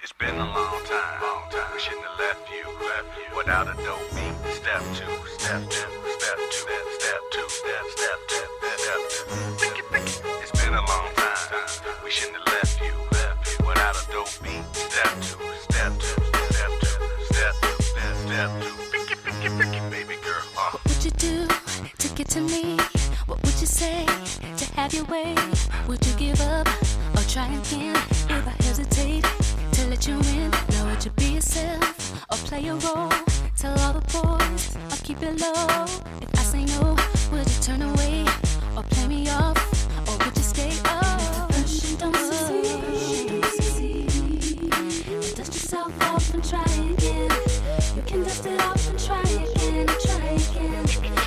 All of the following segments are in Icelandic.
It's been a long time, long time. We shouldn't have left you, left you without a dope beat. Step two, step two, step two, step, step two, step, step two, step two. Pick it. It's been a long time. We shouldn't have left you, left you without a dope beat. Step two, step two, step two, step two, step, step two. It, pick it, baby girl. Uh. What would you do to get to me? What would you say to have your way? Would you give up or try again? If I hesitate to let you in, now would you be yourself or play a role? Tell all the boys I'll keep it low. If I say no, would you turn away or play me off? Or would you stay up? First you don't succeed. Dust yourself off and try again. You can dust it off and try again, try again.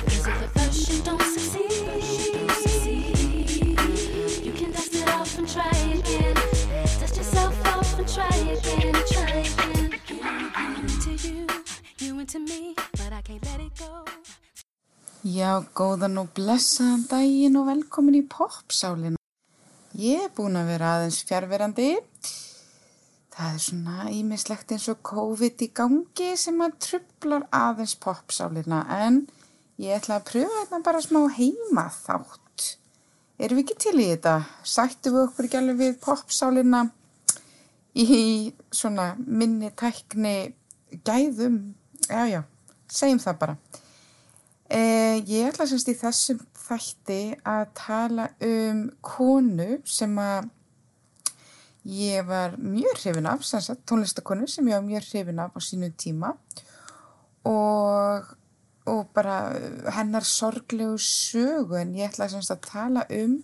Já, góðan og blessaðan daginn og velkomin í popsálina. Ég er búin að vera aðeins fjárverandi. Það er svona ímislegt eins og COVID í gangi sem að trublar aðeins popsálina en ég ætla að pröfa þetta bara smá heima þátt. Erum við ekki til í þetta? Sættum við okkur ekki alveg við popsálina í svona minni tækni gæðum? Já, já, segjum það bara. Eh, ég ætla semst í þessum þætti að tala um konu sem að ég var mjög hrifin af, sem sagt tónlistakonu sem ég var mjög hrifin af á sínu tíma. Og, og bara hennar sorglegu sögu en ég ætla semst að tala um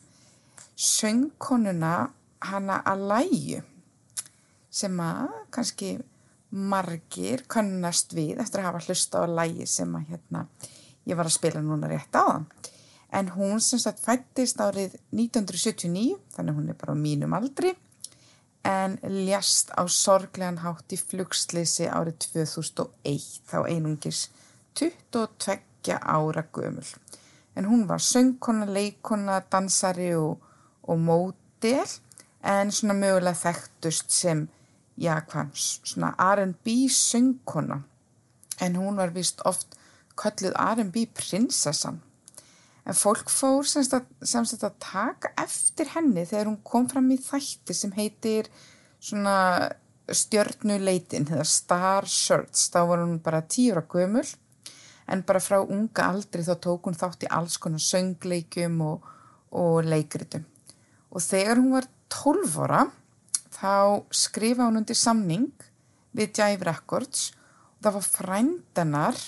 söngkonuna hana að læju sem að kannski margir kannast við eftir að hafa hlusta á lægi sem að hérna ég var að spila núna rétt á það. En hún sem sagt fættist árið 1979, þannig hún er bara á mínum aldri, en ljast á sorglegan hátt í flugsleysi árið 2001, þá einungis 22 ára gömul. En hún var söngkona, leikona, dansari og, og módel, en svona mögulega þekktust sem, já hvað, svona R&B söngkona. En hún var vist oft kölluð R&B prinsessan. En fólk fór semst að, semst að taka eftir henni þegar hún kom fram í þætti sem heitir svona stjörnuleitin, eða Star Shirts. Þá var hún bara tíura gömul en bara frá unga aldri þá tók hún þátt í alls konar söngleikjum og, og leikritum. Og þegar hún var 12 ára þá skrifa hún undir samning við Jive Records og það var frændanar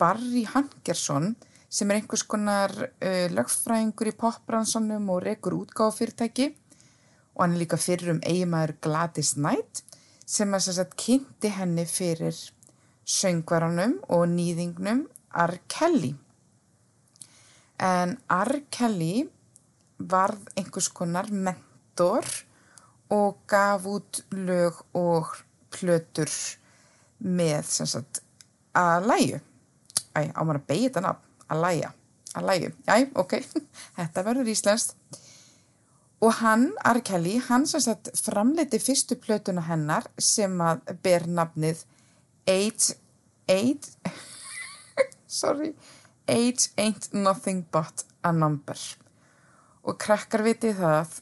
Barry Hankerson sem er einhvers konar uh, lögfræðingur í popbransanum og rekur útgáfafyrirtæki og hann er líka fyrir um eiginmaður Gladys Knight sem að sagt, kynnti henni fyrir söngvaranum og nýðingnum R. Kelly. En R. Kelly varð einhvers konar mentor og gaf út lög og plötur með sem sagt að læju. Æ, á maður að beigja þetta nafn, að læja, að læju. Æ, ok, þetta verður íslenskt. Og hann, R. Kelly, hann sagt framleiti fyrstu plötuna hennar sem að ber nafnið Age, Age, sorry, Age ain't nothing but a number. Og krakkar viti það að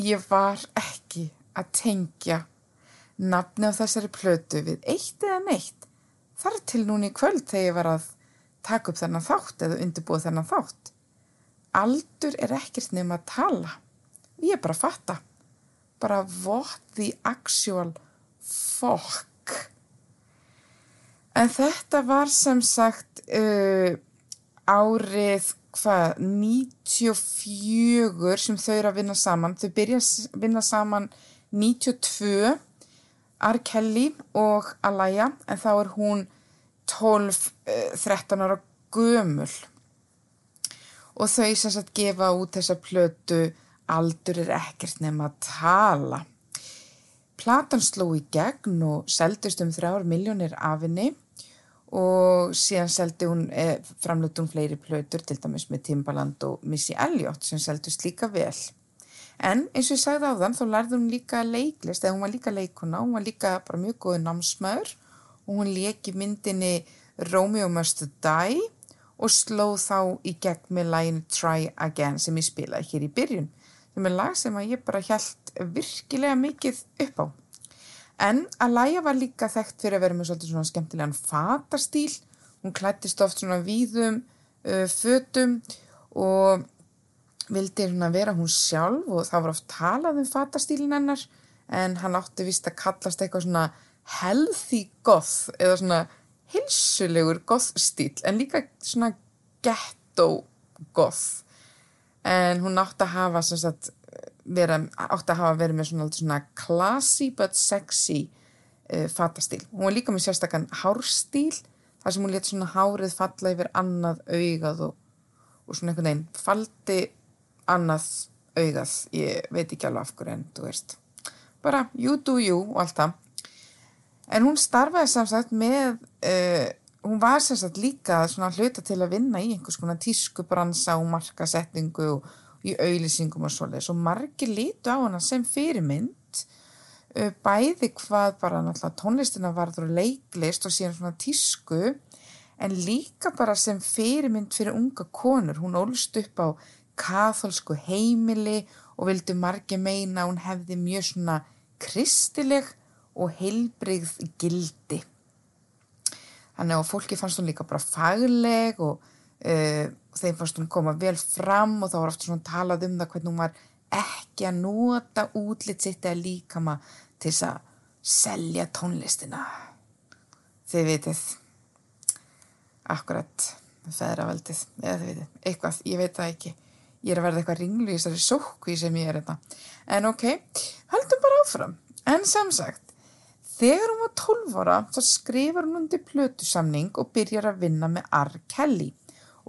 ég var ekki að tengja nafni á þessari plötu við eitt eða neitt þar til núni í kvöld þegar ég var að taka upp þennan þátt eða undirbúið þennan þátt. Aldur er ekkert nefn að tala. Ég er bara að fatta. Bara what the actual fuck. En þetta var sem sagt uh, árið hvað, 94 sem þau eru að vinna saman. Þau byrja að vinna saman 92 R. Kelly og Alaya en þá er hún 12-13 ára gömul og þau sem sagt gefa út þessa plötu aldur er ekkert nefn að tala. Platan sló í gegn og seldist um þrjár miljónir af henni og síðan seldi hún, eh, framlötu hún fleiri plötur til dæmis með Timbaland og Missy Elliott sem seldust líka vel. En eins og ég sagði á þann, þá lærði hún líka leiklist, eða hún var líka leikuna, hún var líka bara mjög góð námsmaður og hún leki myndinni Romeo Must Die og sló þá í gegn með læginu Try Again sem ég spilaði hér í byrjun. Sem er lag sem ég bara held virkilega mikið upp á. En Alaya var líka þekkt fyrir að vera með svolítið svona skemmtilegan fatastíl. Hún klættist oft svona víðum uh, fötum og vildi hérna vera hún sjálf og það var oft talað um fatastílin hennar en hann átti vist að kallast eitthvað svona healthy goth eða svona hilsulegur goth stíl en líka svona ghetto goth en hún átti að hafa sagt vera, átti að hafa verið með svona, svona classy but sexy uh, fatastíl. Hún var líka með sérstakann hárstíl þar sem hún let svona hárið falla yfir annað augað og, og svona einhvern veginn faldi annað augað, ég veit ekki alveg af hverju en þú veist, bara you do you og allt það. En hún starfaði samsagt með uh, hún var samsagt líka svona hluta til að vinna í einhvers konar tískubransa og markasetningu og í auðlýsingum og svoleiðis. Og margir lítu á hana sem fyrirmynd uh, bæði hvað bara náttúrulega tónlistina varður og leiklist og síðan svona tísku en líka bara sem fyrirmynd fyrir unga konur, hún ólst upp á katholsku heimili og vildi margi meina hún hefði mjög svona kristileg og heilbrigð gildi. Þannig að fólki fannst hún líka bara fagleg og uh, þeim fannst hún koma vel fram og þá var ofta svona talað um það hvernig hún var ekki að nota útlitt sitt eða líkama til þess að selja tónlistina. Þið vitið, akkurat feðraveldið, eða þið vitið, eitthvað, ég veit það ekki ég er að verða eitthvað ringlu í þessari sókvi sem ég er þetta. En ok, höldum bara áfram. En samsagt, þegar hún var 12 ára þá skrifar hún undir plötusamning og byrjar að vinna með R. Kelly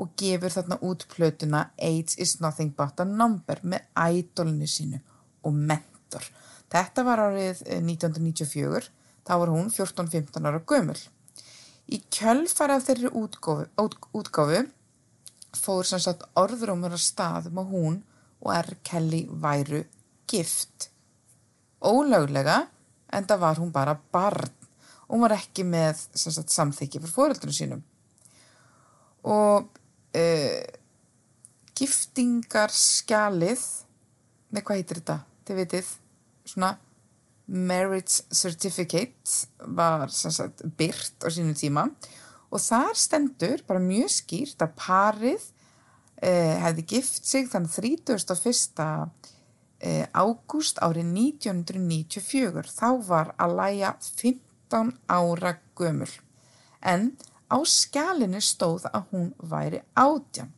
og gefur þarna út plötuna AIDS is nothing but a number með ædolinu sínu og mentor. Þetta var árið 1994, þá var hún 14-15 ára gömul. Í kjölfara af þeirri útgáfu fór sem sagt orðrómur að staðum að hún og R. Kelly væru gift. Ólöglega en það var hún bara barn og hún var ekki með sagt, samþykki fyrir fóröldunum sínum. Og uh, giftingarskjalið, með hvað heitir þetta, þið vitið, svona marriage certificate var sagt, byrt á sínum tíma og þar stendur bara mjög skýrt að parið eh, hefði gift sig þann 31. Eh, ágúst árið 1994. Þá var Alaya 15 ára gömul en á skjálinu stóð að hún væri átjan.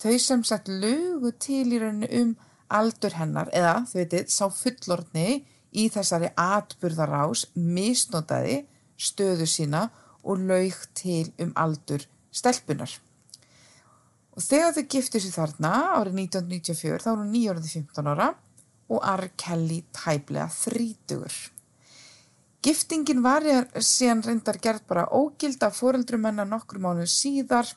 Þau sem sagt lögu til í rauninu um aldur hennar eða þau veitir sá fullorðni í þessari atburðarás misnotaði stöðu sína og laug til um aldur stelpunar. Og þegar þau giftu sér þarna árið 1994 þá er hún nýjórið 15 ára og R. Kelly tæplega þrítugur. Giftingin var síðan reyndar gerð bara ógild af foreldrum hennar nokkur mánu síðar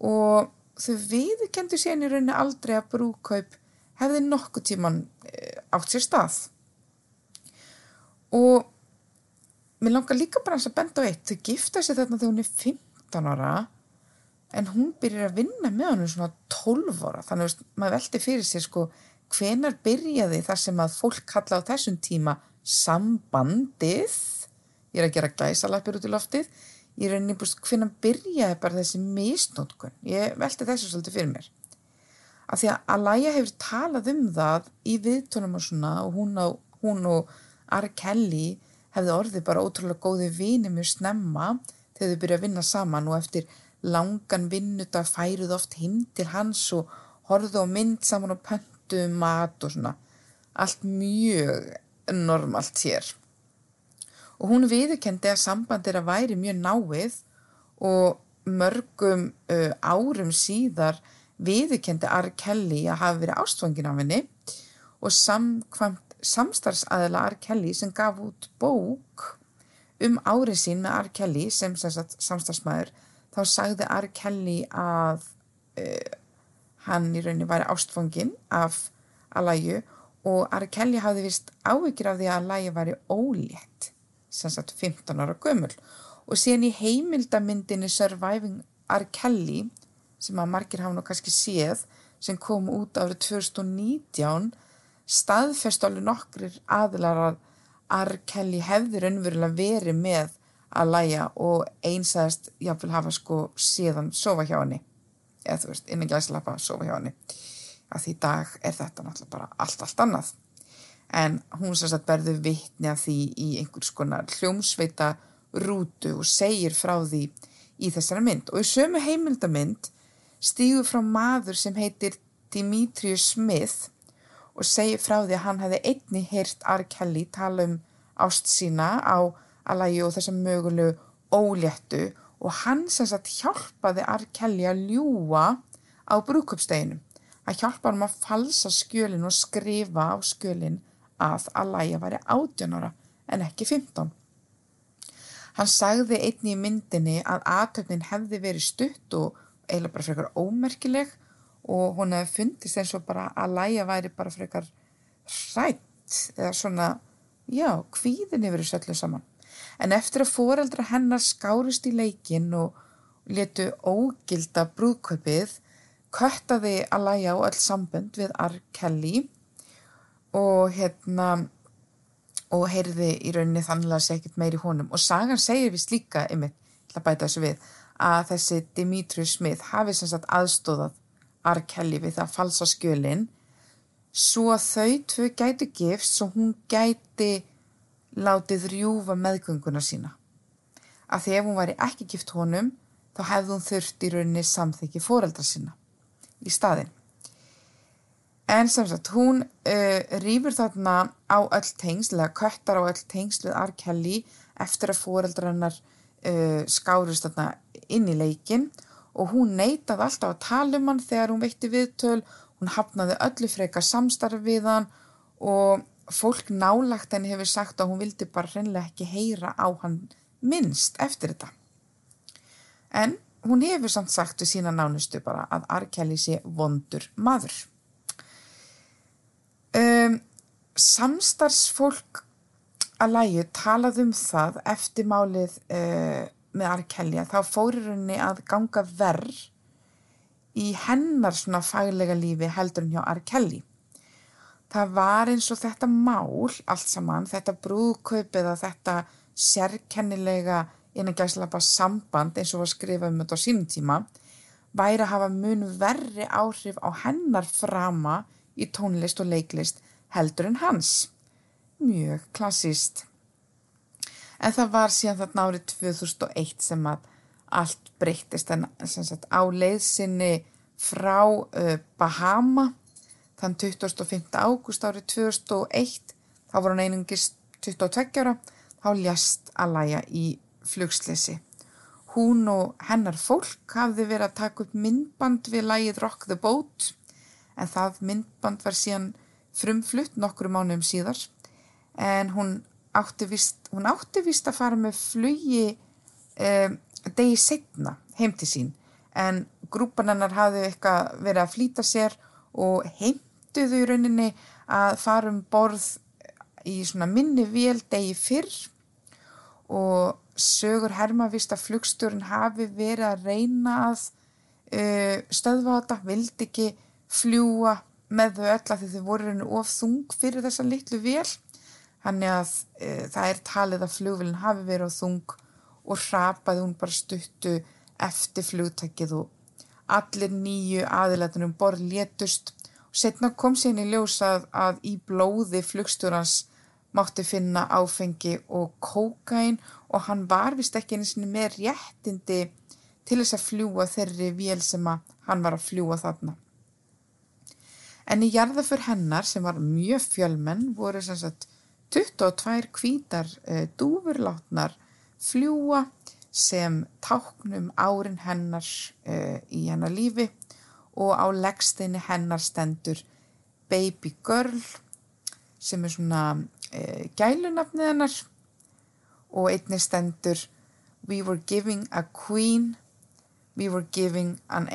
og þau viðkendu síðan í rauninni aldrei að brúkaup hefði nokkuð tíman eh, átt sér stað. Og Mér langar líka bara að benda á eitt, þau gifta sér þarna þegar hún er 15 ára en hún byrjar að vinna með hann svona 12 ára, þannig að maður veldi fyrir sér sko hvenar byrjaði þar sem að fólk kalla á þessum tíma sambandið, ég er að gera gæsalapir út í loftið, ég er að nýbúst hvenar byrjaði bara þessi misnótkun, ég veldi þessu svolítið fyrir mér. Af því að Alaya hefur talað um það í viðtónum og svona og hún og, hún og R. Kelly hefði orðið bara ótrúlega góði vini mjög snemma þegar þau byrja að vinna saman og eftir langan vinnuta færið oft hinn til hans og horfið á mynd saman og pöntu mat og svona allt mjög normalt hér og hún viðkendi að sambandir að væri mjög náið og mörgum uh, árum síðar viðkendi R. Kelly að hafa verið ástfangin af henni og samkvæmt samstarfsaðila R. Kelly sem gaf út bók um árið sín með R. Kelly sem samstarfsmæður þá sagði R. Kelly að uh, hann í rauninni væri ástfangin af Alæju og R. Kelly hafði vist áhyggjur af því að lægi væri ólétt, sem sagt 15 ára gömul og síðan í heimildamyndinni Surviving R. Kelly sem að margir hafa nú kannski séð sem kom út árið 2019 staðfest alveg nokkrir aðilar að R. Kelly hefði raunverulega verið með að læja og einsæðast jáfnvel hafa sko síðan sofa hjá henni. Eða þú veist, innan glæslappa sofa hjá henni. Að því dag er þetta náttúrulega bara allt, allt annað. En hún sem sagt verður vitni af því í einhvers konar hljómsveita rútu og segir frá því í þessari mynd. Og í sömu heimildamynd stígur frá maður sem heitir Dimitrius Smith og segir frá því að hann hefði einni heyrt R. Kelly tala um ást sína á alagi og þessa mögulegu óléttu og hann sem sagt hjálpaði R. Kelly að ljúa á brúkupsteginum. Að hjálpa hann að falsa skjölin og skrifa á skjölin að alagi væri 18 ára en ekki 15. Hann sagði einni í myndinni að aðtöfnin hefði verið stutt og eiginlega bara frekar ómerkileg og hún hefði fundist eins og bara að læja væri bara frekar hrætt eða svona, já, kvíðin yfir þessu öllu saman. En eftir að foreldra hennar skárist í leikin og letu ógilda brúðkaupið, köttaði að læja á öll sambund við R. Kelly og hérna og heyrði í rauninni þannig að segja ekkert meir í honum og sagan segir við slíka yfir, til að bæta þessu við að þessi Dimitrius Smith hafi sem sagt aðstóðað R. Kelly við að falsa skjölin svo að þau tvö gætu gifst svo hún gæti látið rjúfa meðgönguna sína. Að því ef hún væri ekki gift honum þá hefði hún þurft í rauninni samþykki foreldra sína í staðin. En sem sagt, hún uh, rýfur þarna á öll tengsl, eða köttar á öll tengsl við R. Kelly eftir að foreldrannar uh, skárist þarna inn í leikin og hún neytaði alltaf að tala um hann þegar hún veitti viðtöl, hún hafnaði öllu frekar samstarf við hann og fólk nálagt henni hefur sagt að hún vildi bara hreinlega ekki heyra á hann minnst eftir þetta. En hún hefur samt sagt við sína nánustu bara að R. Kelly sé vondur maður. Um, samstarfsfólk að lægi talaði um það eftir málið uh, með að þá fórir henni að ganga verð í hennar svona faglega lífi heldur en hjá R. Kelly. Það var eins og þetta mál allt saman, þetta brúðkaup eða þetta sérkennilega innan gæslapa samband eins og var skrifað um þetta á sínum tíma væri að hafa mun verri áhrif á hennar frama í tónlist og leiklist heldur en hans. Mjög klassíst. En það var síðan þarna árið 2001 sem að allt breyttist en sagt, á leiðsynni frá uh, Bahama þann 25. ágúst árið 2001 þá voru hann einungist 22 ára þá ljast að læja í flugsleysi. Hún og hennar fólk hafði verið að taka upp myndband við lægið Rock the Boat en það myndband var síðan frumflutt nokkru mánuðum síðar en hún átti vist, hún átti vist að fara með flugi um, degi setna heim til sín. En grúpan hennar hafði eitthvað verið að flýta sér og heimtuðu í rauninni að fara um borð í svona minni vél degi fyrr. Og sögur herma vist að flugstjórun hafi verið að reyna að uh, stöðva þetta, vildi ekki fljúa með þau öll að þau voru of þung fyrir þessa litlu vél þannig að e, það er talið að flugvélinn hafi verið á þung og hrapaði hún bara stuttu eftir flugtækið og allir nýju aðilatunum borð létust og setna kom sér í ljósað að í blóði flugstjórans mátti finna áfengi og kókain og hann var vist ekki eins og með réttindi til þess að fljúa þeirri vél sem hann var að fljúa þarna. En í jarðaför hennar sem var mjög fjölmenn voru sem sagt 22 kvítar e, eh, dúfurlátnar fljúa sem táknum árin hennar e, í hennar lífi og á leggsteini hennar stendur Baby Girl sem er svona e, gælunafnið hennar og einni stendur We were giving a queen, we were giving an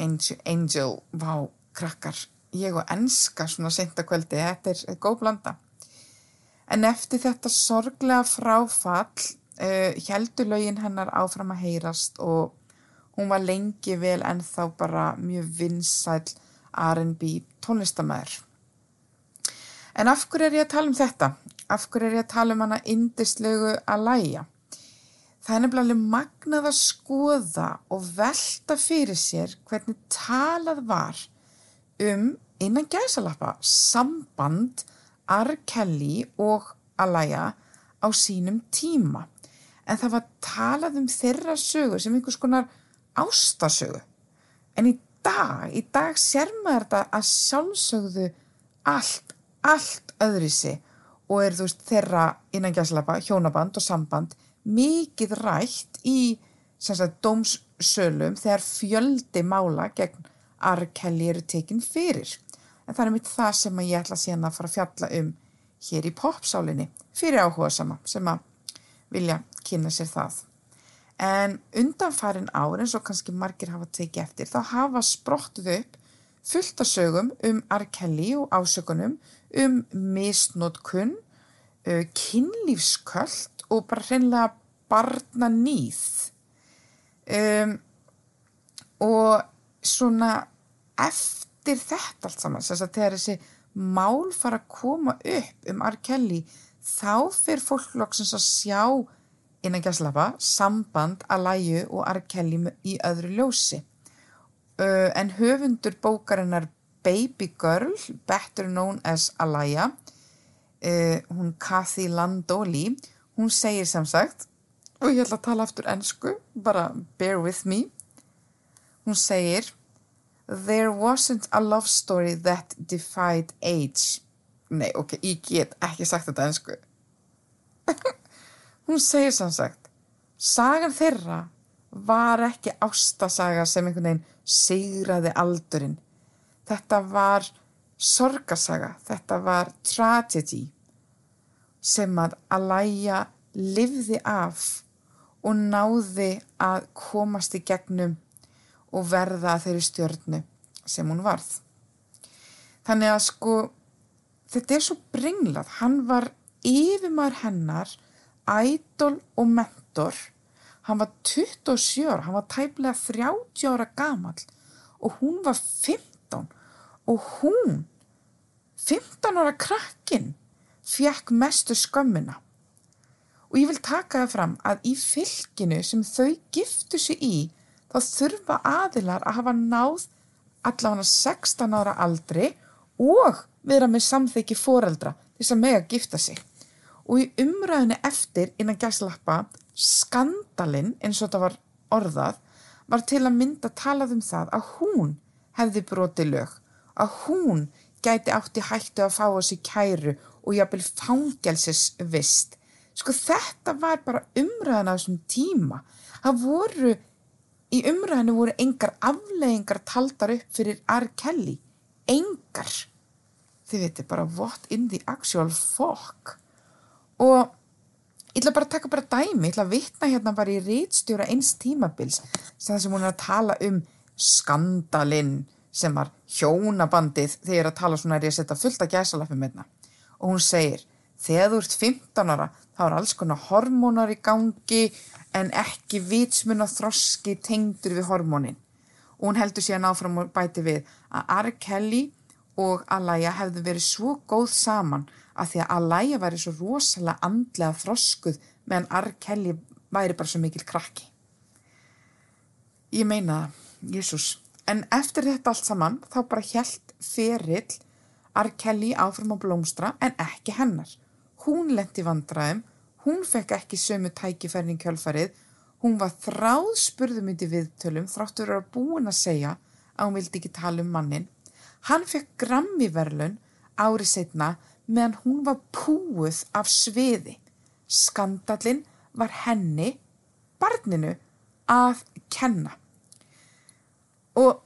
angel. Vá, krakkar ég og enska svona seinta kvöldi, þetta er góð blanda. En eftir þetta sorglega fráfall uh, heldur lögin hennar áfram að heyrast og hún var lengi vel en þá bara mjög vinsæl R&B tónlistamæður. En af hverju er ég að tala um þetta? Af hverju er ég að tala um hana indislegu að læja? Það er nefnilega magnað að skoða og velta fyrir sér hvernig talað var um innan gæsalappa samband R. Kelly og Alaya á sínum tíma. En það var talað um þeirra sögu sem einhvers konar ástasögu. En í dag, í dag sér maður þetta að sjálfsögðu allt, allt öðri sig og er þú veist þeirra innan gæsalappa hjónaband og samband mikið rætt í sagt, dómssölum þegar fjöldi mála gegn R. Kelly eru tekinn fyrir. En það er mitt það sem ég ætla síðan að fara að fjalla um hér í popsálinni fyrir áhuga sama sem að vilja kynna sér það. En undanfarin ár eins og kannski margir hafa tekið eftir þá hafa sprottuð upp fullt af sögum um R. Kelly og ásökunum um misnótkunn, kynlífsköld og bara hreinlega barna nýð um, og svona eftir þetta allt saman þess að þegar þessi mál fara að koma upp um R. Kelly þá fyrir fólklokksins að sjá innan gæslafa samband að læju og R. Kelly í öðru ljósi uh, en höfundur bókarinnar Baby Girl, better known as Alaya, uh, hún Kathy Landoli, hún segir sem sagt, og ég ætla að tala aftur ennsku, bara bear with me. Hún segir, There wasn't a love story that defied age. Nei, ok, ég get ekki sagt þetta ennsku. hún segir sem sagt, sagan þeirra var ekki ástasaga sem einhvern veginn sigraði aldurinn. Þetta var sorgasaga, þetta var tragedy sem að Alaya livði af og náði að komast í gegnum og verða þeirri stjörnu sem hún varð. Þannig að sko þetta er svo bringlað, hann var yfirmar hennar, ædol og mentor, hann var 27 ára, hann var tæplega 30 ára gamal og hún var 15 og hún, 15 ára krakkin, fekk mestu skömmina. Og ég vil taka það fram að í fylginu sem þau giftu sig í þá þurfa aðilar að hafa náð allavega 16 ára aldri og vera með samþyggi foreldra þess að mega gifta sig. Og í umræðinu eftir innan gæslappa skandalinn eins og þetta var orðað var til að mynda talað um það að hún hefði brotið lög, að hún gæti átti hættu að fá þessi kæru og jápil fangelsisvist sko þetta var bara umræðan á þessum tíma það voru í umræðinu voru engar afleggingar taldar upp fyrir R. Kelly. Engar. Þið veitir bara what in the actual fuck. Og ég ætla bara að taka bara dæmi. Ég ætla að vitna hérna bara í rítstjóra eins tímabils. Sem það sem hún er að tala um skandalinn sem var hjónabandið þegar að tala svona er ég að setja fullt að gæsa lappum hérna. Og hún segir þegar þú ert 15 ára þá er alls konar hormónar í gangi en ekki vitsmun og þroski tengdur við hormónin. Og hún heldur síðan áfram og bæti við að R. Kelly og Alaya hefðu verið svo góð saman að því að Alaya væri svo rosalega andlega þroskuð meðan R. Kelly væri bara svo mikil krakki. Ég meina það, Jésús. En eftir þetta allt saman þá bara helt ferill R. Kelly áfram á blómstra en ekki hennar. Hún lendi vandraðum Hún fekk ekki sömu tækifærni í kjölfarið, hún var þráð spurðum yndi viðtölum þráttur að búin að segja að hún vildi ekki tala um mannin. Hann fekk grammiverlun árið setna meðan hún var púið af sviði. Skandalinn var henni, barninu, að kenna. Og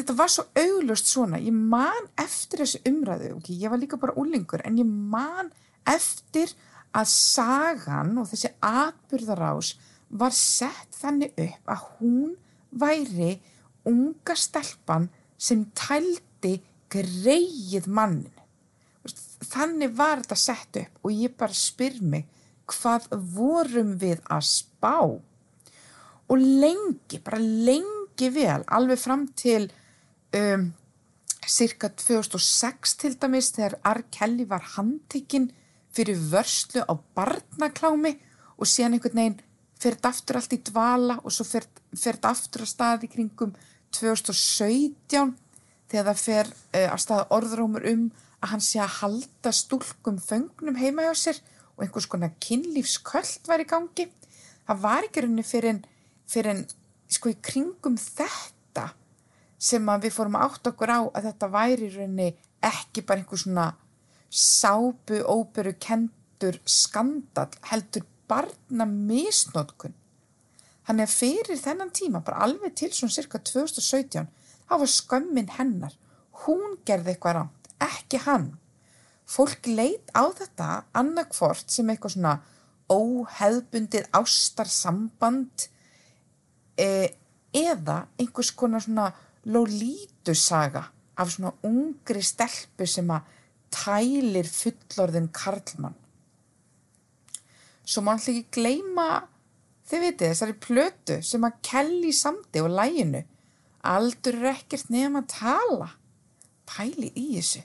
þetta var svo auglust svona, ég man eftir þessu umræðu, okay, ég var líka bara úlingur, en ég man eftir að sagan og þessi atbyrðarás var sett þannig upp að hún væri unga stelpan sem tældi greið mannin. Þannig var þetta sett upp og ég bara spyr mig hvað vorum við að spá? Og lengi, bara lengi vel, alveg fram til um, cirka 2006 til dæmis þegar R. Kelly var handtekinn fyrir vörslu á barnaklámi og síðan einhvern veginn þetta aftur allt í dvala og svo þetta aftur að staði kringum 2017 þegar það fer uh, að staða orðrómur um að hann sé að halda stúlkum föngnum heima hjá sér og einhvers konar kynlífsköld var í gangi. Það var ekki rauninni fyrir, fyrir sko í kringum þetta sem að við fórum átt okkur á að þetta væri rauninni ekki bara einhver svona sápu, óperu, kentur, skandal, heldur barna misnótkun. Þannig að fyrir þennan tíma, bara alveg til svona cirka 2017, þá var skömmin hennar. Hún gerði eitthvað ránt, ekki hann. Fólk leit á þetta annarkvort sem eitthvað svona óheðbundið ástarsamband e, eða einhvers konar svona lólítusaga af svona ungri stelpu sem að tælir fullorðin karlmann. Svo má alltaf ekki gleyma, þið vitið, þessari plötu sem að kelli samti og læginu. Aldur er ekkert nefn að tala. Pæli í þessu.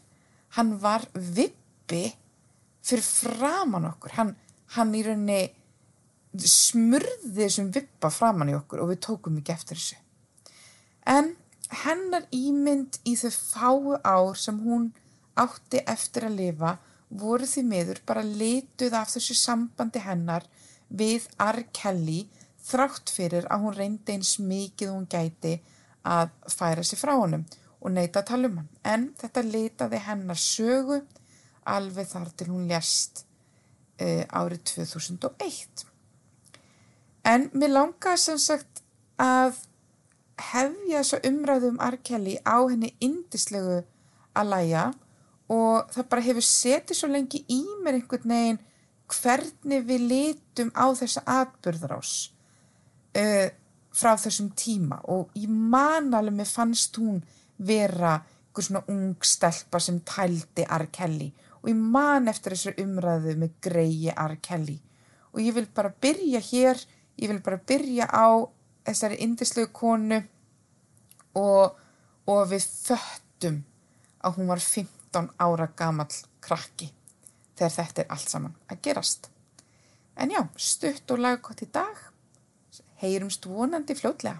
Hann var vippi fyrir framann okkur. Hann, hann í rauninni smurði þessum vippa framann í okkur og við tókum ekki eftir þessu. En hennar ímynd í þau fáu ár sem hún átti eftir að lifa voru því miður bara lituð af þessu sambandi hennar við R. Kelly þrátt fyrir að hún reyndi eins mikið hún gæti að færa sér frá honum og neyta að tala um hann. En þetta litaði hennar sögu alveg þar til hún lest uh, árið 2001. En mér langaði sem sagt að hefja þessa umræðu um R. Kelly á henni indislegu að læja og það bara hefur setið svo lengi í mér einhvern veginn hvernig við litum á þessa atbyrðarás uh, frá þessum tíma og ég man alveg með fannst hún vera einhver svona ung stelpa sem tældi R. Kelly og ég man eftir þessu umræðu með greiði R. Kelly og ég vil bara byrja hér, ég vil bara byrja á þessari indislegu konu og, og við föttum að hún var 15 ára gamall krakki þegar þetta er allt saman að gerast. En já, stutt og lagkott í dag, heyrumst vonandi fljótlega.